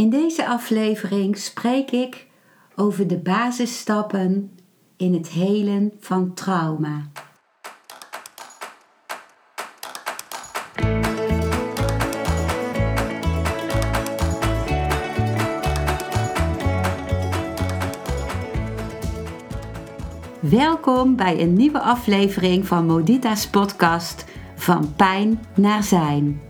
In deze aflevering spreek ik over de basisstappen in het helen van trauma. Welkom bij een nieuwe aflevering van Modita's podcast Van Pijn naar Zijn.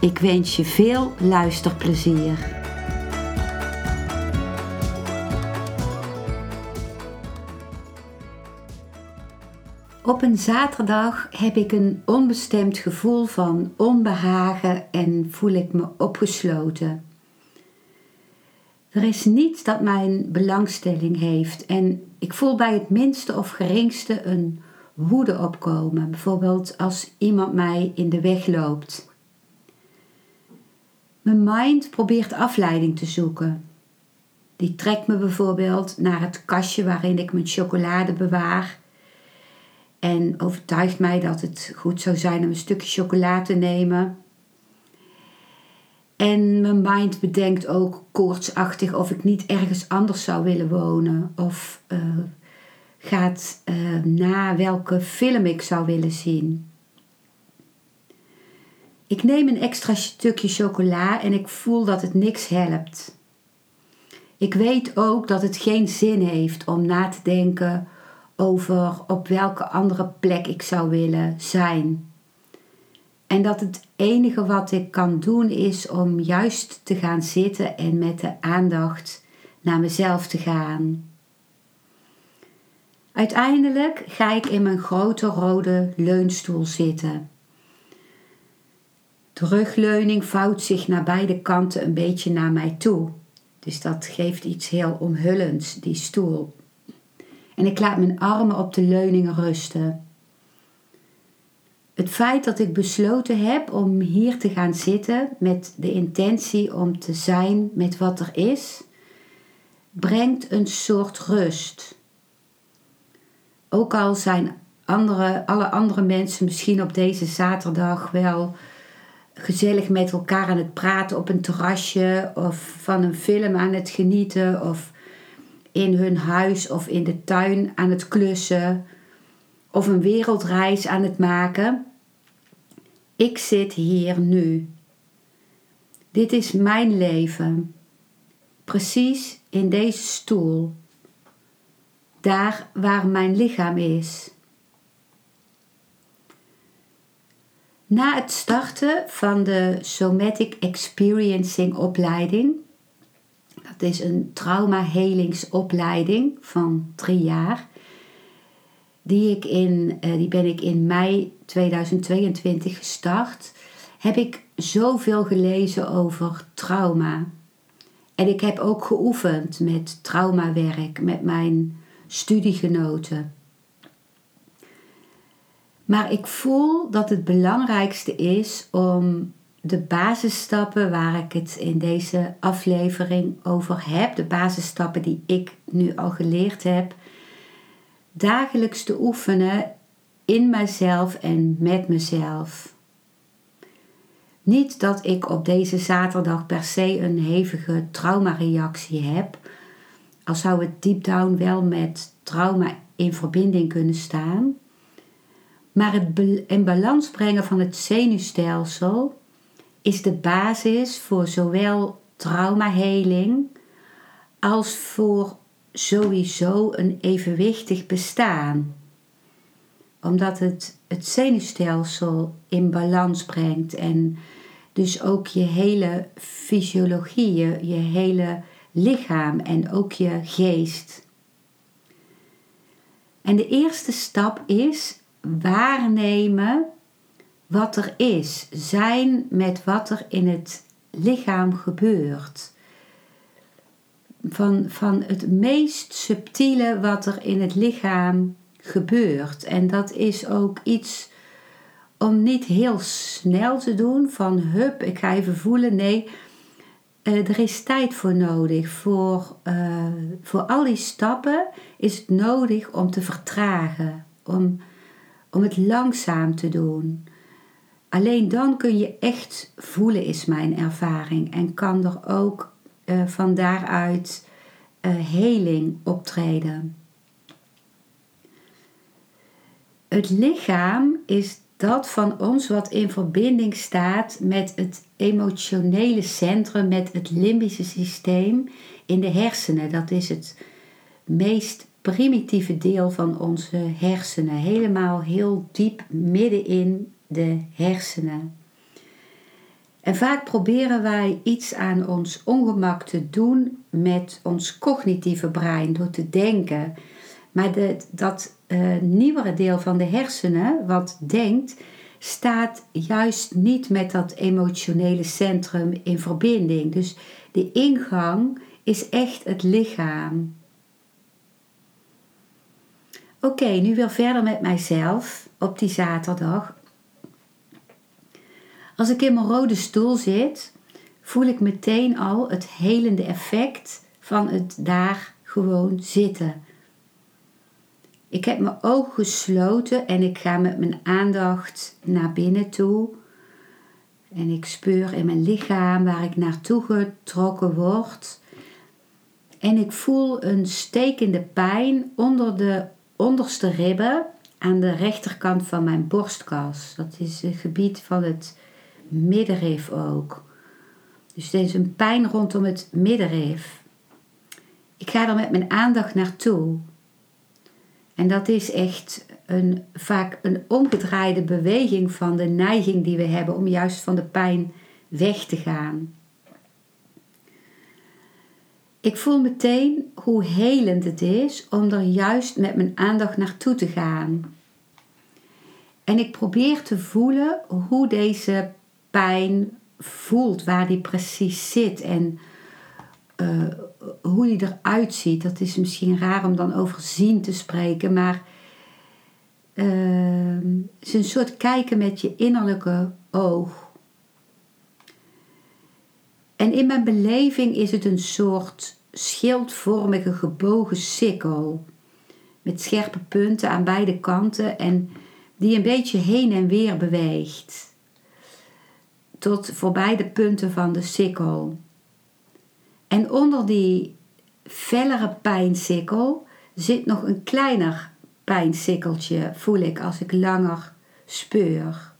Ik wens je veel luisterplezier. Op een zaterdag heb ik een onbestemd gevoel van onbehagen en voel ik me opgesloten. Er is niets dat mijn belangstelling heeft en ik voel bij het minste of geringste een woede opkomen, bijvoorbeeld als iemand mij in de weg loopt. Mijn mind probeert afleiding te zoeken. Die trekt me bijvoorbeeld naar het kastje waarin ik mijn chocolade bewaar en overtuigt mij dat het goed zou zijn om een stukje chocolade te nemen. En mijn mind bedenkt ook koortsachtig of ik niet ergens anders zou willen wonen. Of uh, gaat uh, na welke film ik zou willen zien. Ik neem een extra stukje chocola en ik voel dat het niks helpt. Ik weet ook dat het geen zin heeft om na te denken over op welke andere plek ik zou willen zijn. En dat het enige wat ik kan doen is om juist te gaan zitten en met de aandacht naar mezelf te gaan. Uiteindelijk ga ik in mijn grote rode leunstoel zitten. De rugleuning vouwt zich naar beide kanten een beetje naar mij toe. Dus dat geeft iets heel omhullends, die stoel. En ik laat mijn armen op de leuningen rusten. Het feit dat ik besloten heb om hier te gaan zitten met de intentie om te zijn met wat er is, brengt een soort rust. Ook al zijn andere, alle andere mensen misschien op deze zaterdag wel gezellig met elkaar aan het praten op een terrasje of van een film aan het genieten of in hun huis of in de tuin aan het klussen of een wereldreis aan het maken. Ik zit hier nu. Dit is mijn leven. Precies in deze stoel. Daar waar mijn lichaam is. Na het starten van de Somatic Experiencing opleiding dat is een trauma-helingsopleiding van drie jaar. Die, ik in, eh, die ben ik in mei 2022 gestart. Heb ik zoveel gelezen over trauma. En ik heb ook geoefend met traumawerk met mijn studiegenoten. Maar ik voel dat het belangrijkste is om de basisstappen waar ik het in deze aflevering over heb, de basisstappen die ik nu al geleerd heb, dagelijks te oefenen in mezelf en met mezelf. Niet dat ik op deze zaterdag per se een hevige traumareactie heb, al zou het deep down wel met trauma in verbinding kunnen staan. Maar het in balans brengen van het zenuwstelsel is de basis voor zowel traumaheling als voor sowieso een evenwichtig bestaan. Omdat het het zenuwstelsel in balans brengt en dus ook je hele fysiologie, je, je hele lichaam en ook je geest. En de eerste stap is waarnemen wat er is. Zijn met wat er in het lichaam gebeurt. Van, van het meest subtiele wat er in het lichaam gebeurt. En dat is ook iets om niet heel snel te doen van hup, ik ga even voelen. Nee, uh, er is tijd voor nodig. Voor, uh, voor al die stappen is het nodig om te vertragen, om, om het langzaam te doen. Alleen dan kun je echt voelen, is mijn ervaring. En kan er ook uh, van daaruit heling optreden. Het lichaam is dat van ons wat in verbinding staat met het emotionele centrum, met het limbische systeem in de hersenen. Dat is het meest primitieve deel van onze hersenen, helemaal heel diep midden in de hersenen. En vaak proberen wij iets aan ons ongemak te doen met ons cognitieve brein door te denken. Maar de, dat uh, nieuwere deel van de hersenen, wat denkt, staat juist niet met dat emotionele centrum in verbinding. Dus de ingang is echt het lichaam. Oké, nu weer verder met mijzelf op die zaterdag. Als ik in mijn rode stoel zit, voel ik meteen al het helende effect van het daar gewoon zitten. Ik heb mijn ogen gesloten en ik ga met mijn aandacht naar binnen toe. En ik speur in mijn lichaam waar ik naartoe getrokken word. En ik voel een stekende pijn onder de onderste ribben aan de rechterkant van mijn borstkas. Dat is het gebied van het middenrif ook. Dus is een pijn rondom het middenrif. Ik ga er met mijn aandacht naartoe. En dat is echt een, vaak een omgedraaide beweging van de neiging die we hebben om juist van de pijn weg te gaan. Ik voel meteen hoe helend het is om er juist met mijn aandacht naartoe te gaan. En ik probeer te voelen hoe deze pijn voelt, waar die precies zit en uh, hoe die eruit ziet. Dat is misschien raar om dan over zien te spreken, maar uh, het is een soort kijken met je innerlijke oog. En in mijn beleving is het een soort schildvormige gebogen sikkel met scherpe punten aan beide kanten en die een beetje heen en weer beweegt tot voorbij de punten van de sikkel. En onder die fellere pijnsikkel zit nog een kleiner pijnsikkeltje, voel ik als ik langer speur.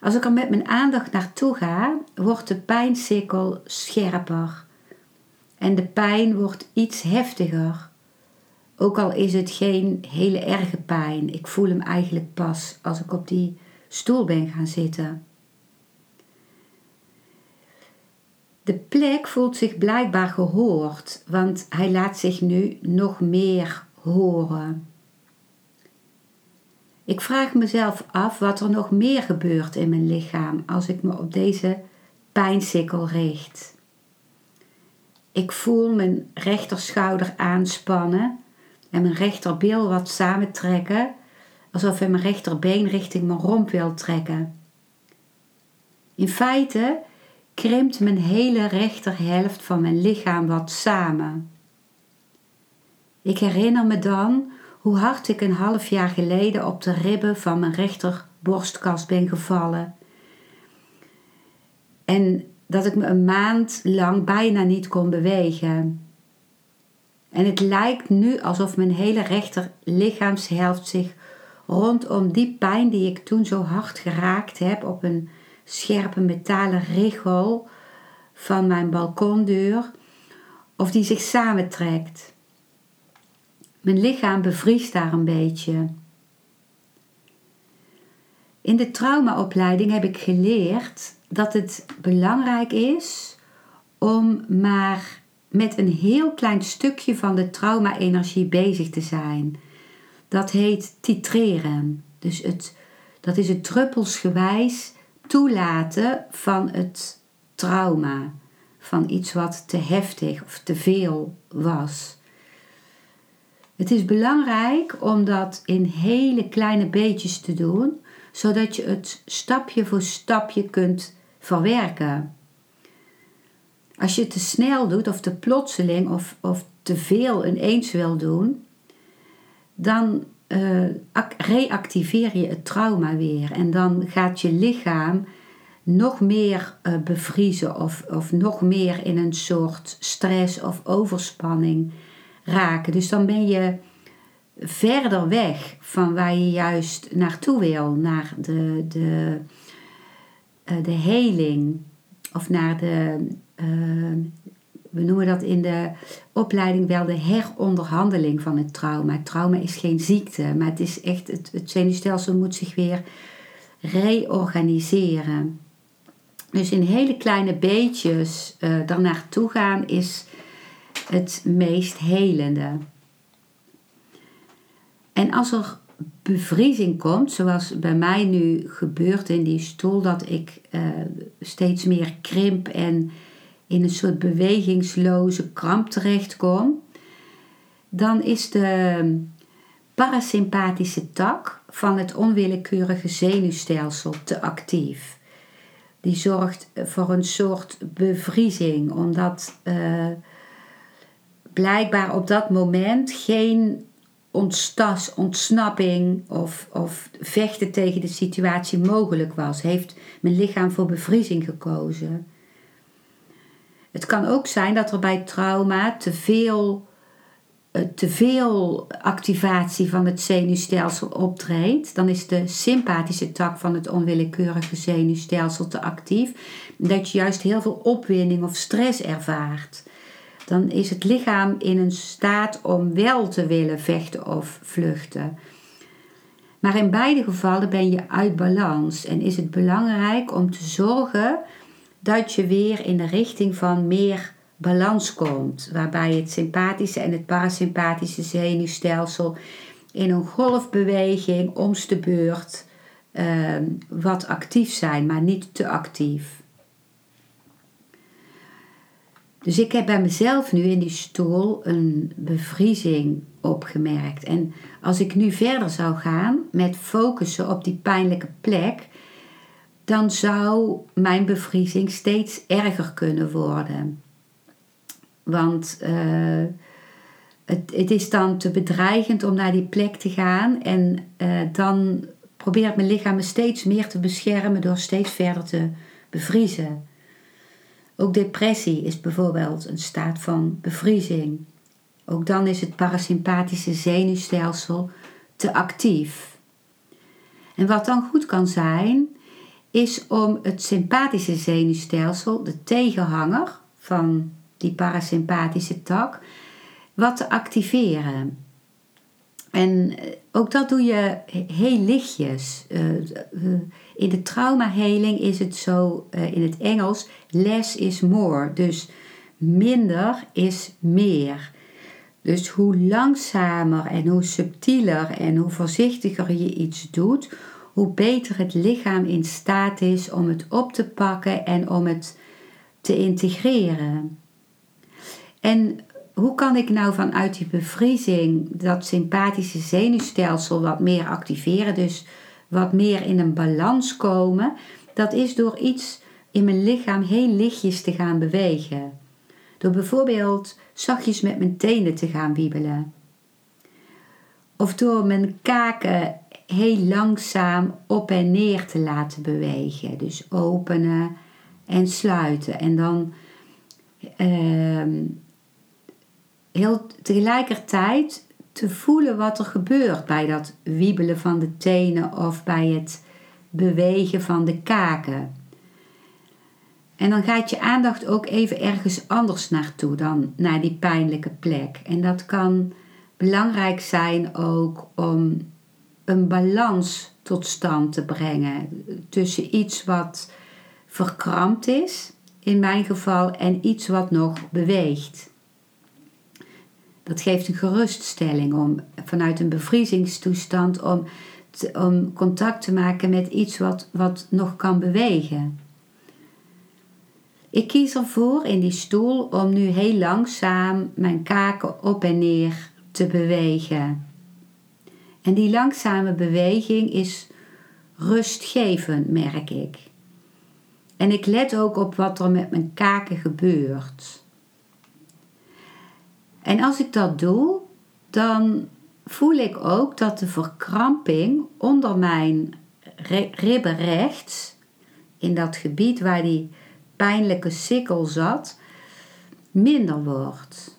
Als ik er met mijn aandacht naartoe ga, wordt de pijnsikkel scherper en de pijn wordt iets heftiger. Ook al is het geen hele erge pijn, ik voel hem eigenlijk pas als ik op die stoel ben gaan zitten. De plek voelt zich blijkbaar gehoord, want hij laat zich nu nog meer horen. Ik vraag mezelf af wat er nog meer gebeurt in mijn lichaam als ik me op deze pijnsikkel richt. Ik voel mijn rechterschouder aanspannen en mijn rechterbil wat samentrekken, alsof hij mijn rechterbeen richting mijn romp wil trekken. In feite krimpt mijn hele rechterhelft van mijn lichaam wat samen. Ik herinner me dan hoe hard ik een half jaar geleden op de ribben van mijn rechterborstkas ben gevallen. En dat ik me een maand lang bijna niet kon bewegen. En het lijkt nu alsof mijn hele rechter lichaamshelft zich rondom die pijn die ik toen zo hard geraakt heb op een scherpe metalen richel van mijn balkondeur of die zich samentrekt. Mijn lichaam bevriest daar een beetje. In de traumaopleiding heb ik geleerd dat het belangrijk is om maar met een heel klein stukje van de trauma-energie bezig te zijn. Dat heet titreren. Dus het, dat is het druppelsgewijs toelaten van het trauma. Van iets wat te heftig of te veel was. Het is belangrijk om dat in hele kleine beetjes te doen, zodat je het stapje voor stapje kunt verwerken. Als je het te snel doet of te plotseling of, of te veel ineens wil doen, dan uh, reactiveer je het trauma weer. En dan gaat je lichaam nog meer uh, bevriezen of, of nog meer in een soort stress of overspanning raken. Dus dan ben je verder weg van waar je juist naartoe wil, naar de, de, uh, de heling of naar de, we noemen dat in de opleiding wel de heronderhandeling van het trauma. trauma is geen ziekte, maar het is echt, het, het zenuwstelsel moet zich weer reorganiseren. Dus in hele kleine beetjes uh, daarnaartoe gaan is het meest helende. En als er bevriezing komt, zoals bij mij nu gebeurt in die stoel, dat ik uh, steeds meer krimp en in een soort bewegingsloze kramp terechtkom, dan is de parasympathische tak van het onwillekeurige zenuwstelsel te actief. Die zorgt voor een soort bevriezing, omdat uh, blijkbaar op dat moment geen ontstas, ontsnapping of, of vechten tegen de situatie mogelijk was. Heeft mijn lichaam voor bevriezing gekozen. Het kan ook zijn dat er bij trauma te veel, eh, te veel activatie van het zenuwstelsel optreedt. Dan is de sympathische tak van het onwillekeurige zenuwstelsel te actief. Dat je juist heel veel opwinding of stress ervaart. Dan is het lichaam in een staat om wel te willen vechten of vluchten. Maar in beide gevallen ben je uit balans en is het belangrijk om te zorgen dat je weer in de richting van meer balans komt, waarbij het sympathische en het parasympathische zenuwstelsel in een golfbeweging omst de beurt uh, wat actief zijn, maar niet te actief. Dus ik heb bij mezelf nu in die stoel een bevriezing opgemerkt. En als ik nu verder zou gaan met focussen op die pijnlijke plek, dan zou mijn bevriezing steeds erger kunnen worden. Want uh, het, het, is dan te bedreigend om naar die plek te gaan en uh, dan probeert mijn lichaam me steeds meer te beschermen door steeds verder te bevriezen. Ook depressie is bijvoorbeeld een staat van bevriezing. Ook dan is het parasympathische zenuwstelsel te actief. En wat dan goed kan zijn, is om het sympathische zenuwstelsel, de tegenhanger van die parasympathische tak, wat te activeren. En eh, ook dat doe je heel lichtjes. Eh, eh, in de traumaheling is het zo in het Engels: less is more. Dus minder is meer. Dus hoe langzamer en hoe subtieler en hoe voorzichtiger je iets doet, hoe beter het lichaam in staat is om het op te pakken en om het te integreren. En hoe kan ik nou vanuit die bevriezing dat sympathische zenuwstelsel wat meer activeren, dus wat meer in een balans komen? Dat is door iets in mijn lichaam heel lichtjes te gaan bewegen. Door bijvoorbeeld zachtjes met mijn tenen te gaan wiebelen. Of door mijn kaken heel langzaam op en neer te laten bewegen. Dus openen en sluiten. En dan uh, heel tegelijkertijd te voelen wat er gebeurt bij dat wiebelen van de tenen of bij het bewegen van de kaken. En dan gaat je aandacht ook even ergens anders naartoe dan naar die pijnlijke plek. En dat kan belangrijk zijn ook om een balans tot stand te brengen tussen iets wat verkrampt is, in mijn geval, en iets wat nog beweegt. Dat geeft een geruststelling om vanuit een bevriezingstoestand om om contact te maken met iets wat, wat nog kan bewegen. Ik kies ervoor in die stoel om nu heel langzaam mijn kaken op en neer te bewegen. En die langzame beweging is rustgevend, merk ik. En ik let ook op wat er met mijn kaken gebeurt. En als ik dat doe, dan voel ik ook dat de verkramping onder mijn ribben rechts, in dat gebied waar die pijnlijke sikkel zat, minder wordt.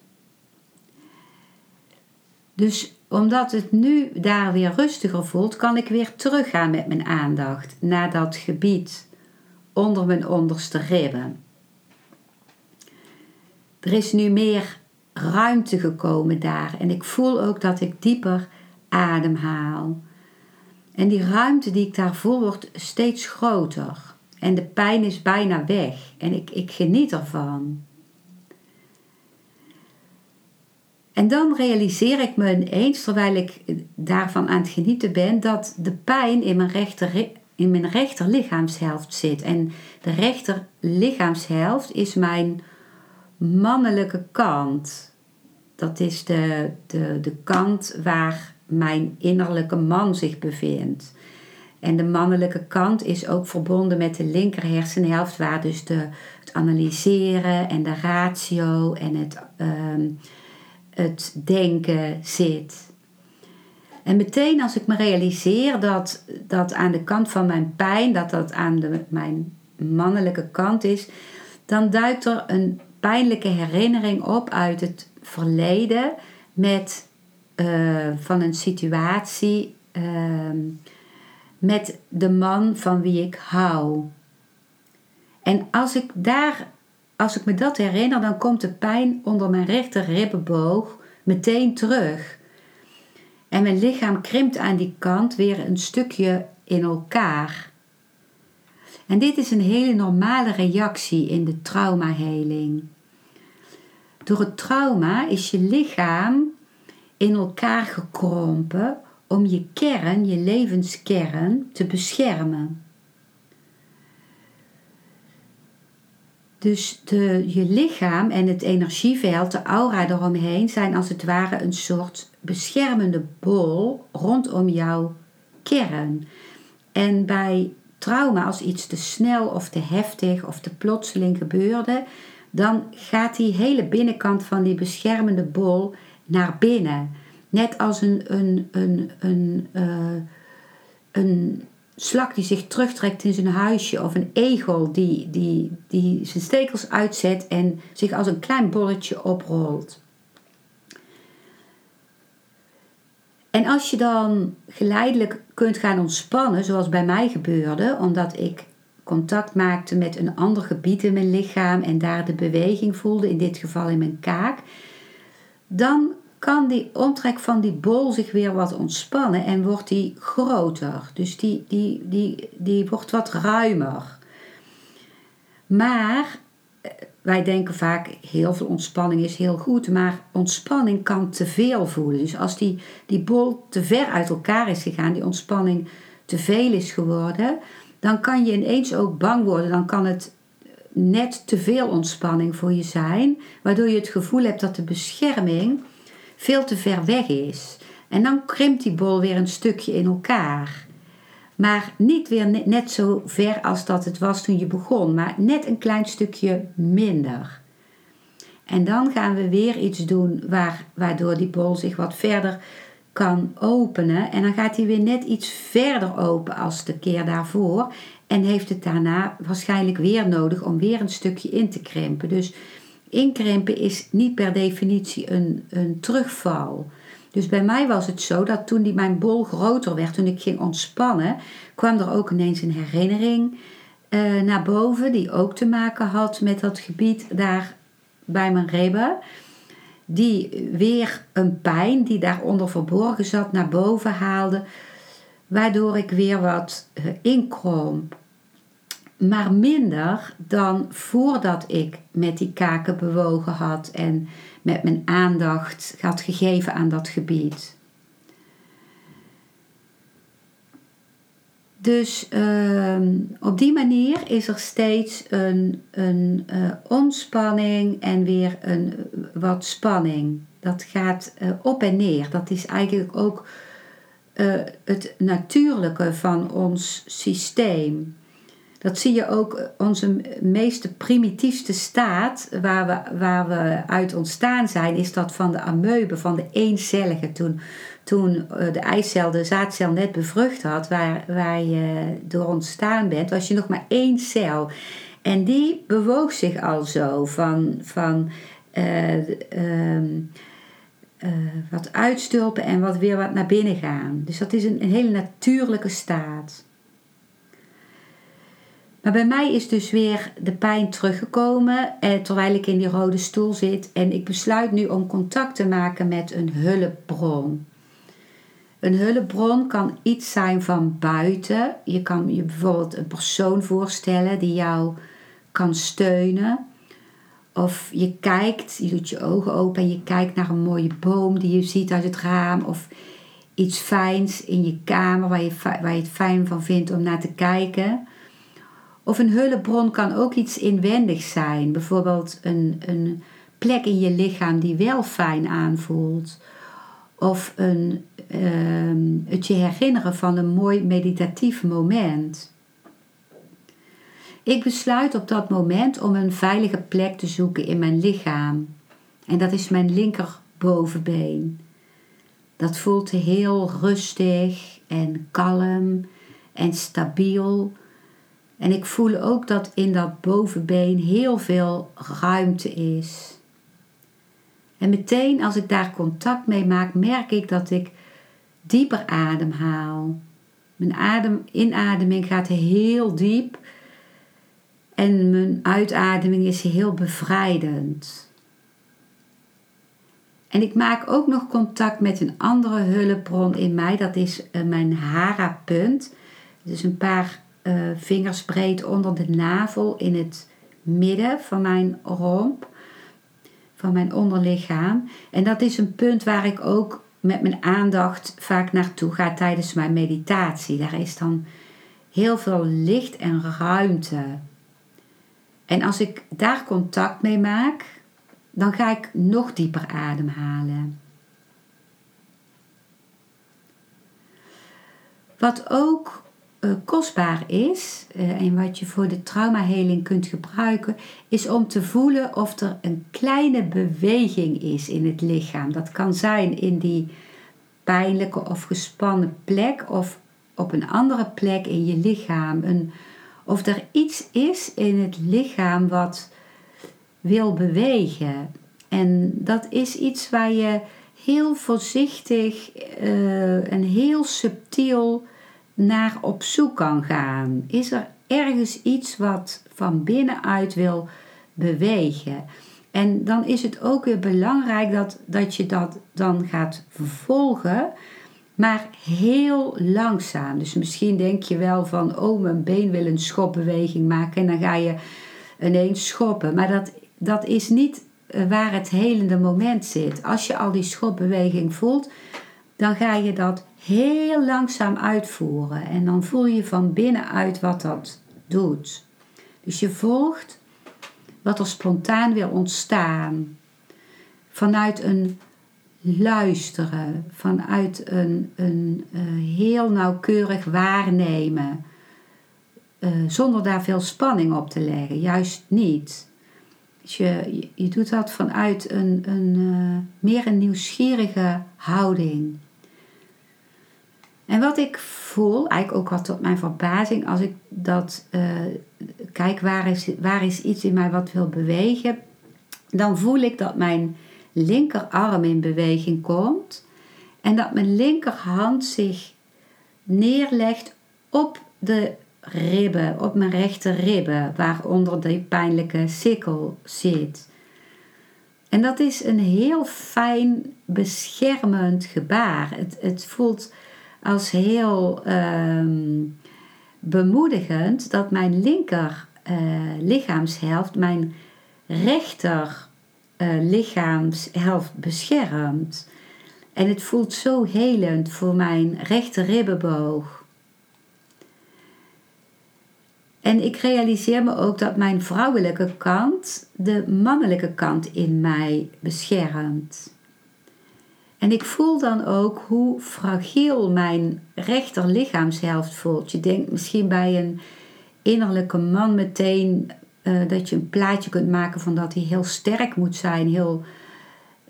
Dus omdat het nu daar weer rustiger voelt, kan ik weer teruggaan met mijn aandacht naar dat gebied onder mijn onderste ribben. Er is nu meer ruimte gekomen daar en ik voel ook dat ik dieper ademhaal. En die ruimte die ik daar voel wordt steeds groter. En de pijn is bijna weg en ik, ik geniet ervan. En dan realiseer ik me ineens, terwijl ik daarvan aan het genieten ben, dat de pijn in mijn rechter, in mijn rechter lichaamshelft zit. En de rechter lichaamshelft is mijn mannelijke kant. Dat is de, de, de kant waar mijn innerlijke man zich bevindt. En de mannelijke kant is ook verbonden met de linker hersenhelft, waar dus de, het analyseren en de ratio en het, ehm, het denken zit. En meteen als ik me realiseer dat dat aan de kant van mijn pijn, dat dat aan de, mijn mannelijke kant is, dan duikt er een pijnlijke herinnering op uit het verleden met, uh, van een situatie. Uh, met de man van wie ik hou. En als ik daar, als ik me dat herinner, dan komt de pijn onder mijn rechter ribbenboog meteen terug. En mijn lichaam krimpt aan die kant weer een stukje in elkaar. En dit is een hele normale reactie in de traumaheling. Door het trauma is je lichaam in elkaar gekrompen om je kern, je levenskern, te beschermen. Dus de, je lichaam en het energieveld, de aura eromheen, zijn als het ware een soort beschermende bol rondom jouw kern. En bij trauma, als iets te snel of te heftig of te plotseling gebeurde, dan gaat die hele binnenkant van die beschermende bol naar binnen. Net als een, een, een, een, uh, een slak die zich terugtrekt in zijn huisje of een egel die, die, die zijn stekels uitzet en zich als een klein bolletje oprolt. En als je dan geleidelijk kunt gaan ontspannen, zoals bij mij gebeurde, omdat ik contact maakte met een ander gebied in mijn lichaam en daar de beweging voelde, in dit geval in mijn kaak, dan kan die omtrek van die bol zich weer wat ontspannen en wordt die groter. Dus die, die, die, die wordt wat ruimer. Maar eh, wij denken vaak heel veel ontspanning is heel goed, maar ontspanning kan te veel voelen. Dus als die, die bol te ver uit elkaar is gegaan, die ontspanning te veel is geworden, dan kan je ineens ook bang worden. Dan kan het net te veel ontspanning voor je zijn, waardoor je het gevoel hebt dat de bescherming veel te ver weg is. En dan krimpt die bol weer een stukje in elkaar. Maar niet weer net zo ver als dat het was toen je begon, maar net een klein stukje minder. En dan gaan we weer iets doen waar, waardoor die bol zich wat verder kan openen. En dan gaat hij weer net iets verder open als de keer daarvoor. En heeft het daarna waarschijnlijk weer nodig om weer een stukje in te krimpen. Dus Inkrimpen is niet per definitie een, een terugval. Dus bij mij was het zo dat toen die mijn bol groter werd, toen ik ging ontspannen, kwam er ook ineens een herinnering uh, naar boven, die ook te maken had met dat gebied daar bij mijn ribben. Die weer een pijn die daaronder verborgen zat naar boven haalde, waardoor ik weer wat uh, inkromp maar minder dan voordat ik met die kaken bewogen had en met mijn aandacht had gegeven aan dat gebied. Dus ehm, op die manier is er steeds een, een uh, ontspanning en weer een, wat spanning. Dat gaat uh, op en neer. Dat is eigenlijk ook het natuurlijke van ons systeem. Dat zie je ook onze meest primitiefste staat, waar we, waar we uit ontstaan zijn, is dat van de ameuben, van de eencellige. Toen, toen de eicel de zaadcel net bevrucht had, waar, waar je door ontstaan bent, was je nog maar één cel. En die bewoog zich al zo van, van uh, uh, wat uitstulpen en wat weer wat naar binnen gaan. Dus dat is een hele natuurlijke staat. Maar bij mij is dus weer de pijn teruggekomen eh, terwijl ik in die rode stoel zit. En ik besluit nu om contact te maken met een hulpbron. Een hulpbron kan iets zijn van buiten. Je kan je bijvoorbeeld een persoon voorstellen die jou kan steunen. Of je kijkt, je doet je ogen open en je kijkt naar een mooie boom die je ziet uit het raam. Of iets fijns in je kamer waar je, waar je het fijn van vindt om naar te kijken. Of een hulpbron kan ook iets inwendig zijn. Bijvoorbeeld een, een plek in je lichaam die wel fijn aanvoelt. Of een, uh, het je herinneren van een mooi meditatief moment. Ik besluit op dat moment om een veilige plek te zoeken in mijn lichaam. En dat is mijn linkerbovenbeen. Dat voelt heel rustig en kalm en stabiel en ik voel ook dat in dat bovenbeen heel veel ruimte is. En meteen als ik daar contact mee maak, merk ik dat ik dieper ademhaal. Mijn adem, inademing gaat heel diep en mijn uitademing is heel bevrijdend. En ik maak ook nog contact met een andere hulpbron in mij, dat is eh, mijn hara-punt. Dus een paar uh, vingers breed onder de navel in het midden van mijn romp, van mijn onderlichaam. En dat is een punt waar ik ook met mijn aandacht vaak naartoe ga tijdens mijn meditatie. Daar is dan heel veel licht en ruimte. En als ik daar contact mee maak, dan ga ik nog dieper ademhalen. Wat ook uh, kostbaar is uh, en wat je voor de traumaheling kunt gebruiken, is om te voelen of er een kleine beweging is in het lichaam. Dat kan zijn in die pijnlijke of gespannen plek of op een andere plek in je lichaam. Een, of er iets is in het lichaam wat wil bewegen. En dat is iets waar je heel voorzichtig uh, en heel subtiel naar op zoek kan gaan. Is er ergens iets wat van binnenuit wil bewegen? En dan is het ook weer belangrijk dat, dat je dat dan gaat vervolgen, maar heel langzaam. Dus misschien denk je wel van, oh, mijn been wil een schopbeweging maken en dan ga je ineens schoppen. Maar dat, dat is niet eh, waar het helende moment zit. Als je al die schopbeweging voelt, dan ga je dat heel langzaam uitvoeren. En dan voel je van binnenuit wat dat doet. Dus je volgt wat er spontaan wil ontstaan. Vanuit een luisteren, vanuit een, een uh, heel nauwkeurig waarnemen. Uh, zonder daar veel spanning op te leggen, juist niet. Dus je, je doet dat vanuit een, een uh, meer een nieuwsgierige houding. En wat ik voel, eigenlijk ook wat tot mijn verbazing, als ik dat uh, kijk, waar is, waar is iets in mij wat wil bewegen, dan voel ik dat mijn linkerarm in beweging komt en dat mijn linkerhand zich neerlegt op de ribben, op mijn rechter ribben, waaronder die pijnlijke sikkel zit. En dat is een heel fijn beschermend gebaar. Het, het voelt als heel ehm, bemoedigend dat mijn linker uh, lichaamshelft mijn rechter uh, lichaamshelft beschermt. En het voelt zo helend voor mijn rechter ribbenboog. En ik realiseer me ook dat mijn vrouwelijke kant de mannelijke kant in mij beschermt. En ik voel dan ook hoe fragiel mijn rechter lichaamshelft voelt. Je denkt misschien bij een innerlijke man meteen uh, dat je een plaatje kunt maken van dat hij heel sterk moet zijn. Heel,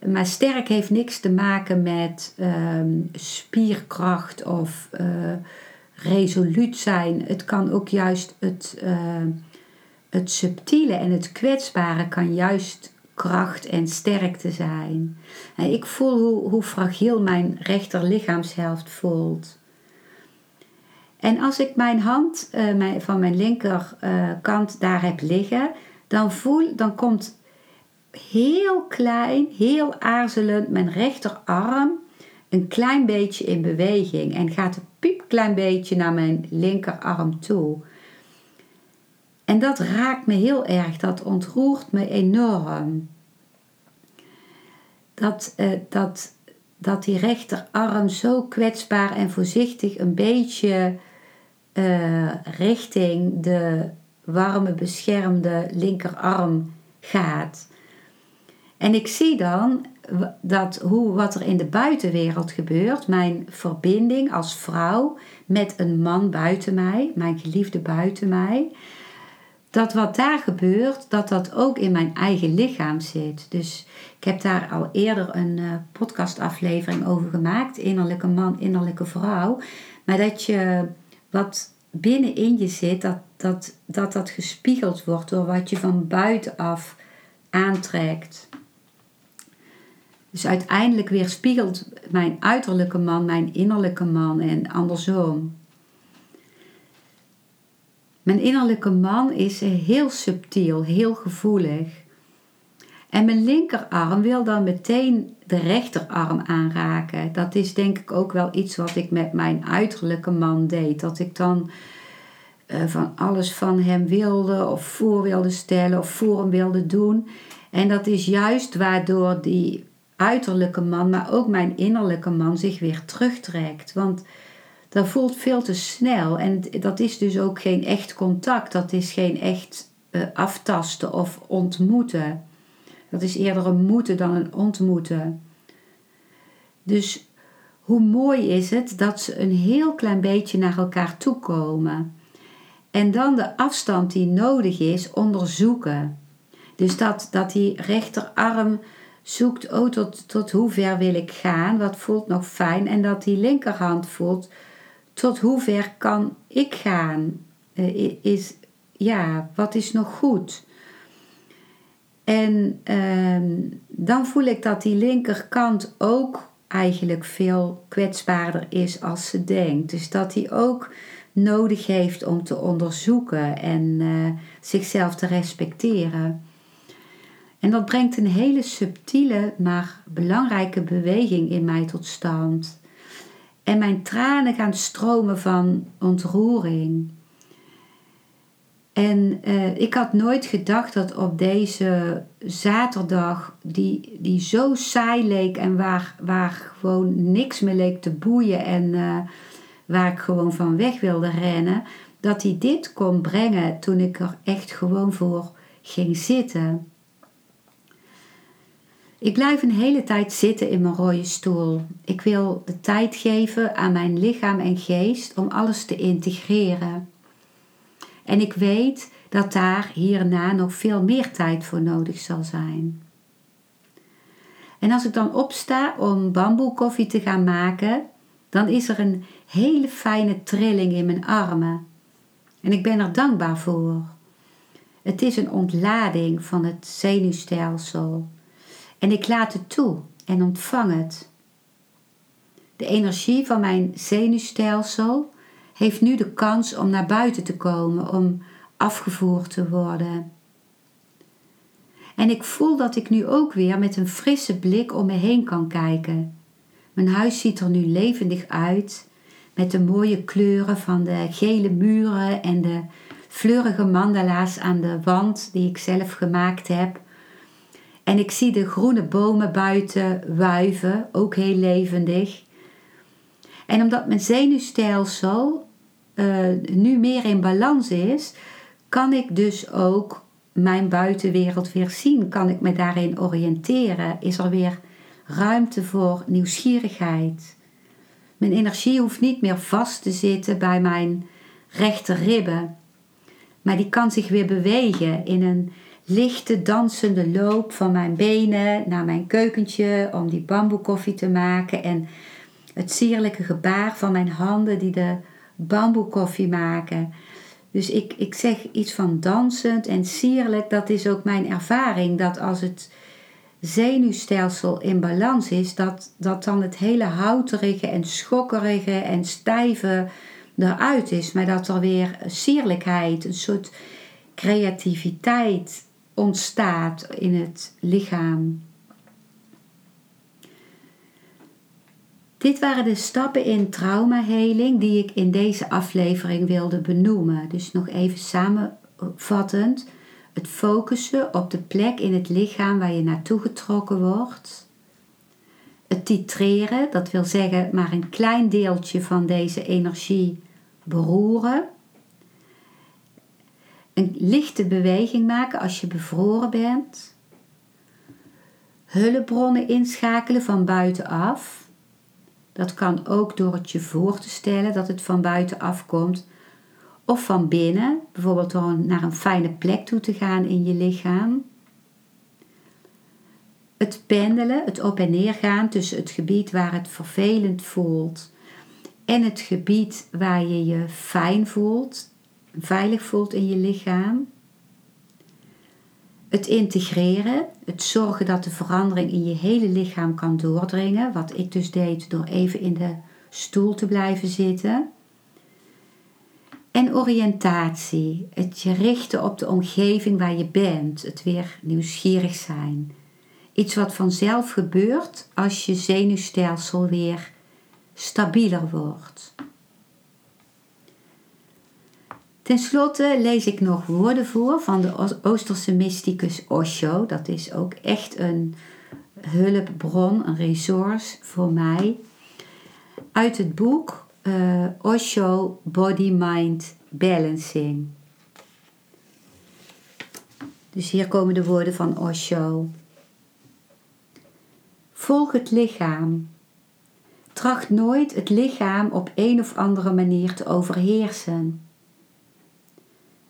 maar sterk heeft niks te maken met uh, spierkracht of uh, resoluut zijn. Het kan ook juist het, uh, het subtiele en het kwetsbare kan juist kracht en sterkte zijn. En ik voel hoe, hoe fragiel mijn rechter lichaamshelft voelt. En als ik mijn hand uh, van mijn linkerkant uh, daar heb liggen, dan voel, dan komt heel klein, heel aarzelend mijn rechterarm een klein beetje in beweging en gaat een piepklein beetje naar mijn linkerarm toe. En dat raakt me heel erg, dat ontroert me enorm. Dat, uh, dat, dat die rechterarm zo kwetsbaar en voorzichtig een beetje uh, richting de warme, beschermde linkerarm gaat. En ik zie dan dat hoe, wat er in de buitenwereld gebeurt, mijn verbinding als vrouw met een man buiten mij, mijn geliefde buiten mij, dat wat daar gebeurt, dat dat ook in mijn eigen lichaam zit. Dus ik heb daar al eerder een uh, podcastaflevering over gemaakt, innerlijke man, innerlijke vrouw. Maar dat je wat binnenin je zit, dat dat, dat dat gespiegeld wordt door wat je van buitenaf aantrekt. Dus uiteindelijk weerspiegelt mijn uiterlijke man mijn innerlijke man en andersom. Mijn innerlijke man is heel subtiel, heel gevoelig. En mijn linkerarm wil dan meteen de rechterarm aanraken. Dat is denk ik ook wel iets wat ik met mijn uiterlijke man deed. Dat ik dan uh, van alles van hem wilde of voor wilde stellen of voor hem wilde doen. En dat is juist waardoor die uiterlijke man, maar ook mijn innerlijke man zich weer terugtrekt. Want dat voelt veel te snel en dat is dus ook geen echt contact. Dat is geen echt uh, aftasten of ontmoeten. Dat is eerder een moeten dan een ontmoeten. Dus hoe mooi is het dat ze een heel klein beetje naar elkaar toe komen. En dan de afstand die nodig is onderzoeken. Dus dat, dat die rechterarm zoekt, oh tot, tot hoe ver wil ik gaan, wat voelt nog fijn. En dat die linkerhand voelt, tot hoe ver kan ik gaan. Uh, is, ja, wat is nog goed? En uh, dan voel ik dat die linkerkant ook eigenlijk veel kwetsbaarder is als ze denkt. Dus dat hij ook nodig heeft om te onderzoeken en uh, zichzelf te respecteren. En dat brengt een hele subtiele, maar belangrijke beweging in mij tot stand. En mijn tranen gaan stromen van ontroering. En uh, ik had nooit gedacht dat op deze zaterdag, die, die zo saai leek en waar, waar gewoon niks meer leek te boeien en uh, waar ik gewoon van weg wilde rennen, dat hij dit kon brengen toen ik er echt gewoon voor ging zitten. Ik blijf een hele tijd zitten in mijn rode stoel. Ik wil de tijd geven aan mijn lichaam en geest om alles te integreren. En ik weet dat daar hierna nog veel meer tijd voor nodig zal zijn. En als ik dan opsta om bamboekoffie te gaan maken, dan is er een hele fijne trilling in mijn armen. En ik ben er dankbaar voor. Het is een ontlading van het zenuwstelsel. En ik laat het toe en ontvang het. De energie van mijn zenuwstelsel heeft nu de kans om naar buiten te komen, om afgevoerd te worden. En ik voel dat ik nu ook weer met een frisse blik om me heen kan kijken. Mijn huis ziet er nu levendig uit, met de mooie kleuren van de gele muren en de fleurige mandala's aan de wand die ik zelf gemaakt heb. En ik zie de groene bomen buiten wuiven, ook heel levendig. En omdat mijn zenuwstelsel uh, nu meer in balans is, kan ik dus ook mijn buitenwereld weer zien? Kan ik me daarin oriënteren? Is er weer ruimte voor nieuwsgierigheid? Mijn energie hoeft niet meer vast te zitten bij mijn rechter ribben, maar die kan zich weer bewegen in een lichte dansende loop van mijn benen naar mijn keukentje om die bamboekoffie te maken en het sierlijke gebaar van mijn handen die de bamboekoffie maken. Dus ik, ik zeg iets van dansend en sierlijk, dat is ook mijn ervaring. Dat als het zenuwstelsel in balans is, dat, dat dan het hele houterige en schokkerige en stijve eruit is. Maar dat er weer sierlijkheid, een soort creativiteit ontstaat in het lichaam. Dit waren de stappen in traumaheling die ik in deze aflevering wilde benoemen. Dus nog even samenvattend: het focussen op de plek in het lichaam waar je naartoe getrokken wordt. Het titreren, dat wil zeggen maar een klein deeltje van deze energie beroeren. Een lichte beweging maken als je bevroren bent. Hulpbronnen inschakelen van buitenaf dat kan ook door het je voor te stellen dat het van buitenaf komt. Of van binnen, bijvoorbeeld door naar een fijne plek toe te gaan in je lichaam. Het pendelen, het op en neer gaan tussen het gebied waar het vervelend voelt en het gebied waar je je fijn voelt, veilig voelt in je lichaam. Het integreren, het zorgen dat de verandering in je hele lichaam kan doordringen, wat ik dus deed door even in de stoel te blijven zitten. En oriëntatie, het je richten op de omgeving waar je bent, het weer nieuwsgierig zijn. Iets wat vanzelf gebeurt als je zenuwstelsel weer stabieler wordt. Ten slotte lees ik nog woorden voor van de Oosterse mysticus Osho. Dat is ook echt een hulpbron, een resource voor mij. Uit het boek uh, Osho Body Mind Balancing. Dus hier komen de woorden van Osho. Volg het lichaam. Tracht nooit het lichaam op een of andere manier te overheersen.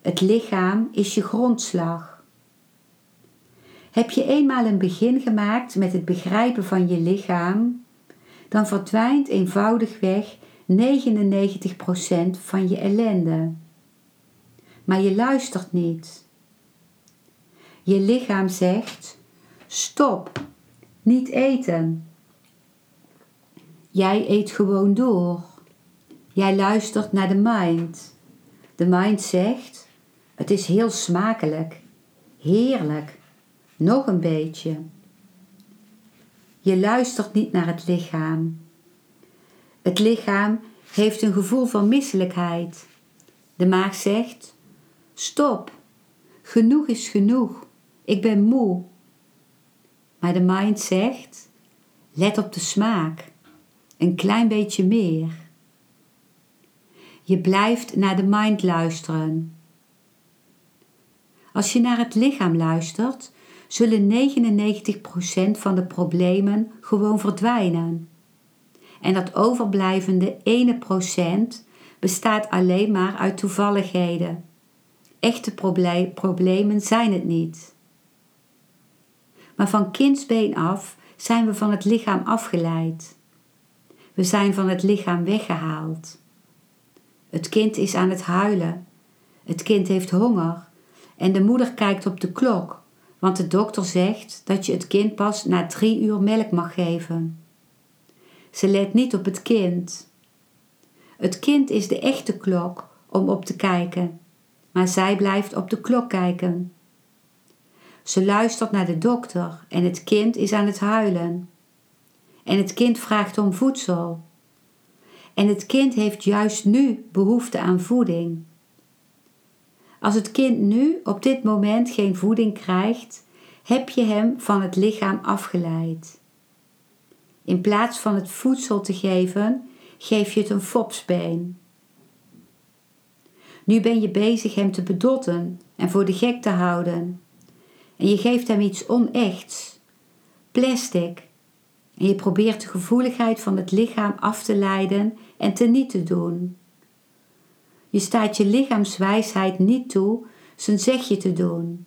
Het lichaam is je grondslag. Heb je eenmaal een begin gemaakt met het begrijpen van je lichaam, dan verdwijnt eenvoudigweg 99% van je ellende. Maar je luistert niet. Je lichaam zegt: stop, niet eten. Jij eet gewoon door. Jij luistert naar de mind. De mind zegt: het is heel smakelijk. Heerlijk. Nog een beetje. Je luistert niet naar het lichaam. Het lichaam heeft een gevoel van misselijkheid. De maag zegt: Stop, genoeg is genoeg, ik ben moe. Maar de mind zegt: Let op de smaak, een klein beetje meer. Je blijft naar de mind luisteren. Als je naar het lichaam luistert, zullen 99% van de problemen gewoon verdwijnen. En dat overblijvende 1% bestaat alleen maar uit toevalligheden. Echte problemen zijn het niet. Maar van kindsbeen af zijn we van het lichaam afgeleid. We zijn van het lichaam weggehaald. Het kind is aan het huilen. Het kind heeft honger. En de moeder kijkt op de klok, want de dokter zegt dat je het kind pas na drie uur melk mag geven. Ze let niet op het kind. Het kind is de echte klok om op te kijken, maar zij blijft op de klok kijken. Ze luistert naar de dokter en het kind is aan het huilen. En het kind vraagt om voedsel. En het kind heeft juist nu behoefte aan voeding. Als het kind nu op dit moment geen voeding krijgt, heb je hem van het lichaam afgeleid. In plaats van het voedsel te geven, geef je het een fopsbeen. Nu ben je bezig hem te bedotten en voor de gek te houden. En je geeft hem iets onechts, plastic. En je probeert de gevoeligheid van het lichaam af te leiden en te niet te doen. Je staat je lichaamswijsheid niet toe zijn zegje te doen.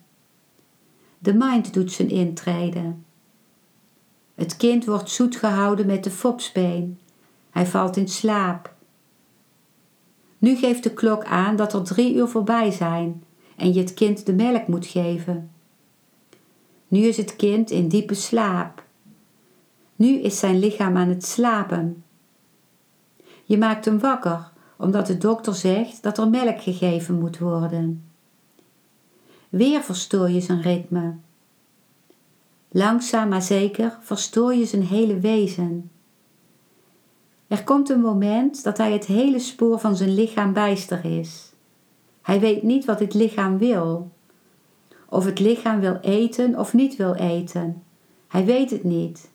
De mind doet zijn intrede. Het kind wordt zoet gehouden met de fopspeen. Hij valt in slaap. Nu geeft de klok aan dat er drie uur voorbij zijn en je het kind de melk moet geven. Nu is het kind in diepe slaap. Nu is zijn lichaam aan het slapen. Je maakt hem wakker omdat de dokter zegt dat er melk gegeven moet worden. Weer verstoor je zijn ritme. Langzaam maar zeker verstoor je zijn hele wezen. Er komt een moment dat hij het hele spoor van zijn lichaam bijster is. Hij weet niet wat het lichaam wil. Of het lichaam wil eten of niet wil eten. Hij weet het niet.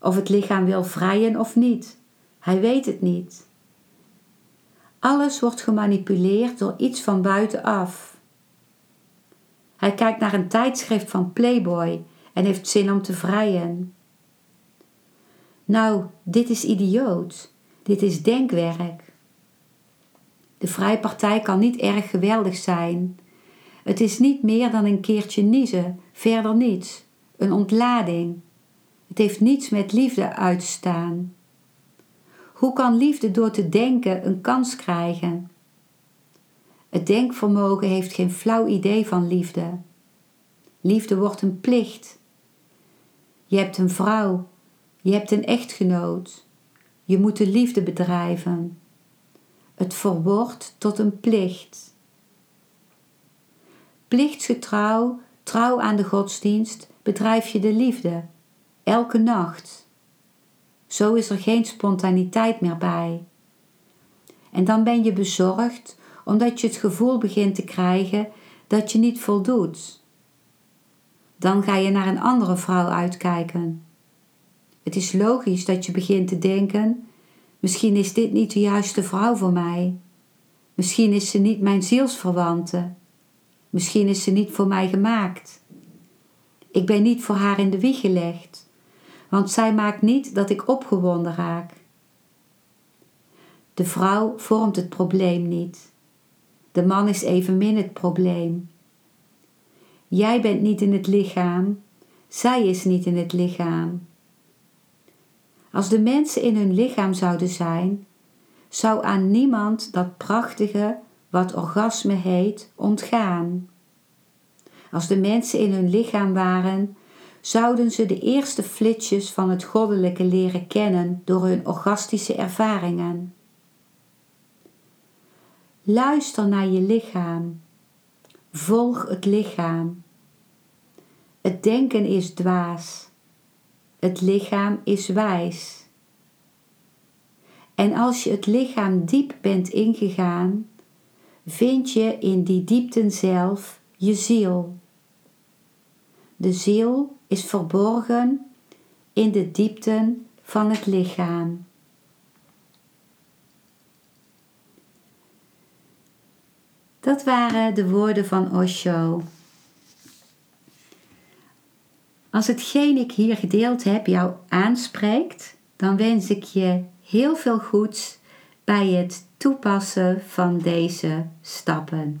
Of het lichaam wil vrijen of niet. Hij weet het niet. Alles wordt gemanipuleerd door iets van buitenaf. Hij kijkt naar een tijdschrift van Playboy en heeft zin om te vrijen. Nou, dit is idioot. Dit is denkwerk. De vrijpartij kan niet erg geweldig zijn. Het is niet meer dan een keertje niezen, verder niets. Een ontlading. Het heeft niets met liefde uit te staan. Hoe kan liefde door te denken een kans krijgen? Het denkvermogen heeft geen flauw idee van liefde. Liefde wordt een plicht. Je hebt een vrouw, je hebt een echtgenoot. Je moet de liefde bedrijven. Het verwordt tot een plicht. Plichtsgetrouw, trouw aan de godsdienst, bedrijf je de liefde, elke nacht. Zo is er geen spontaniteit meer bij. En dan ben je bezorgd omdat je het gevoel begint te krijgen dat je niet voldoet. Dan ga je naar een andere vrouw uitkijken. Het is logisch dat je begint te denken: misschien is dit niet de juiste vrouw voor mij. Misschien is ze niet mijn zielsverwante. Misschien is ze niet voor mij gemaakt. Ik ben niet voor haar in de wieg gelegd, want zij maakt niet dat ik opgewonden raak. De vrouw vormt het probleem niet. De man is evenmin het probleem. Jij bent niet in het lichaam, zij is niet in het lichaam. Als de mensen in hun lichaam zouden zijn, zou aan niemand dat prachtige, wat orgasme heet, ontgaan. Als de mensen in hun lichaam waren, zouden ze de eerste flitsjes van het goddelijke leren kennen door hun orgastische ervaringen. Luister naar je lichaam. Volg het lichaam. Het denken is dwaas. Het lichaam is wijs. En als je het lichaam diep bent ingegaan, vind je in die diepten zelf je ziel. De ziel is verborgen in de diepten van het lichaam. Dat waren de woorden van Osho. Als hetgeen ik hier gedeeld heb jou aanspreekt, dan wens ik je heel veel goeds bij het toepassen van deze stappen.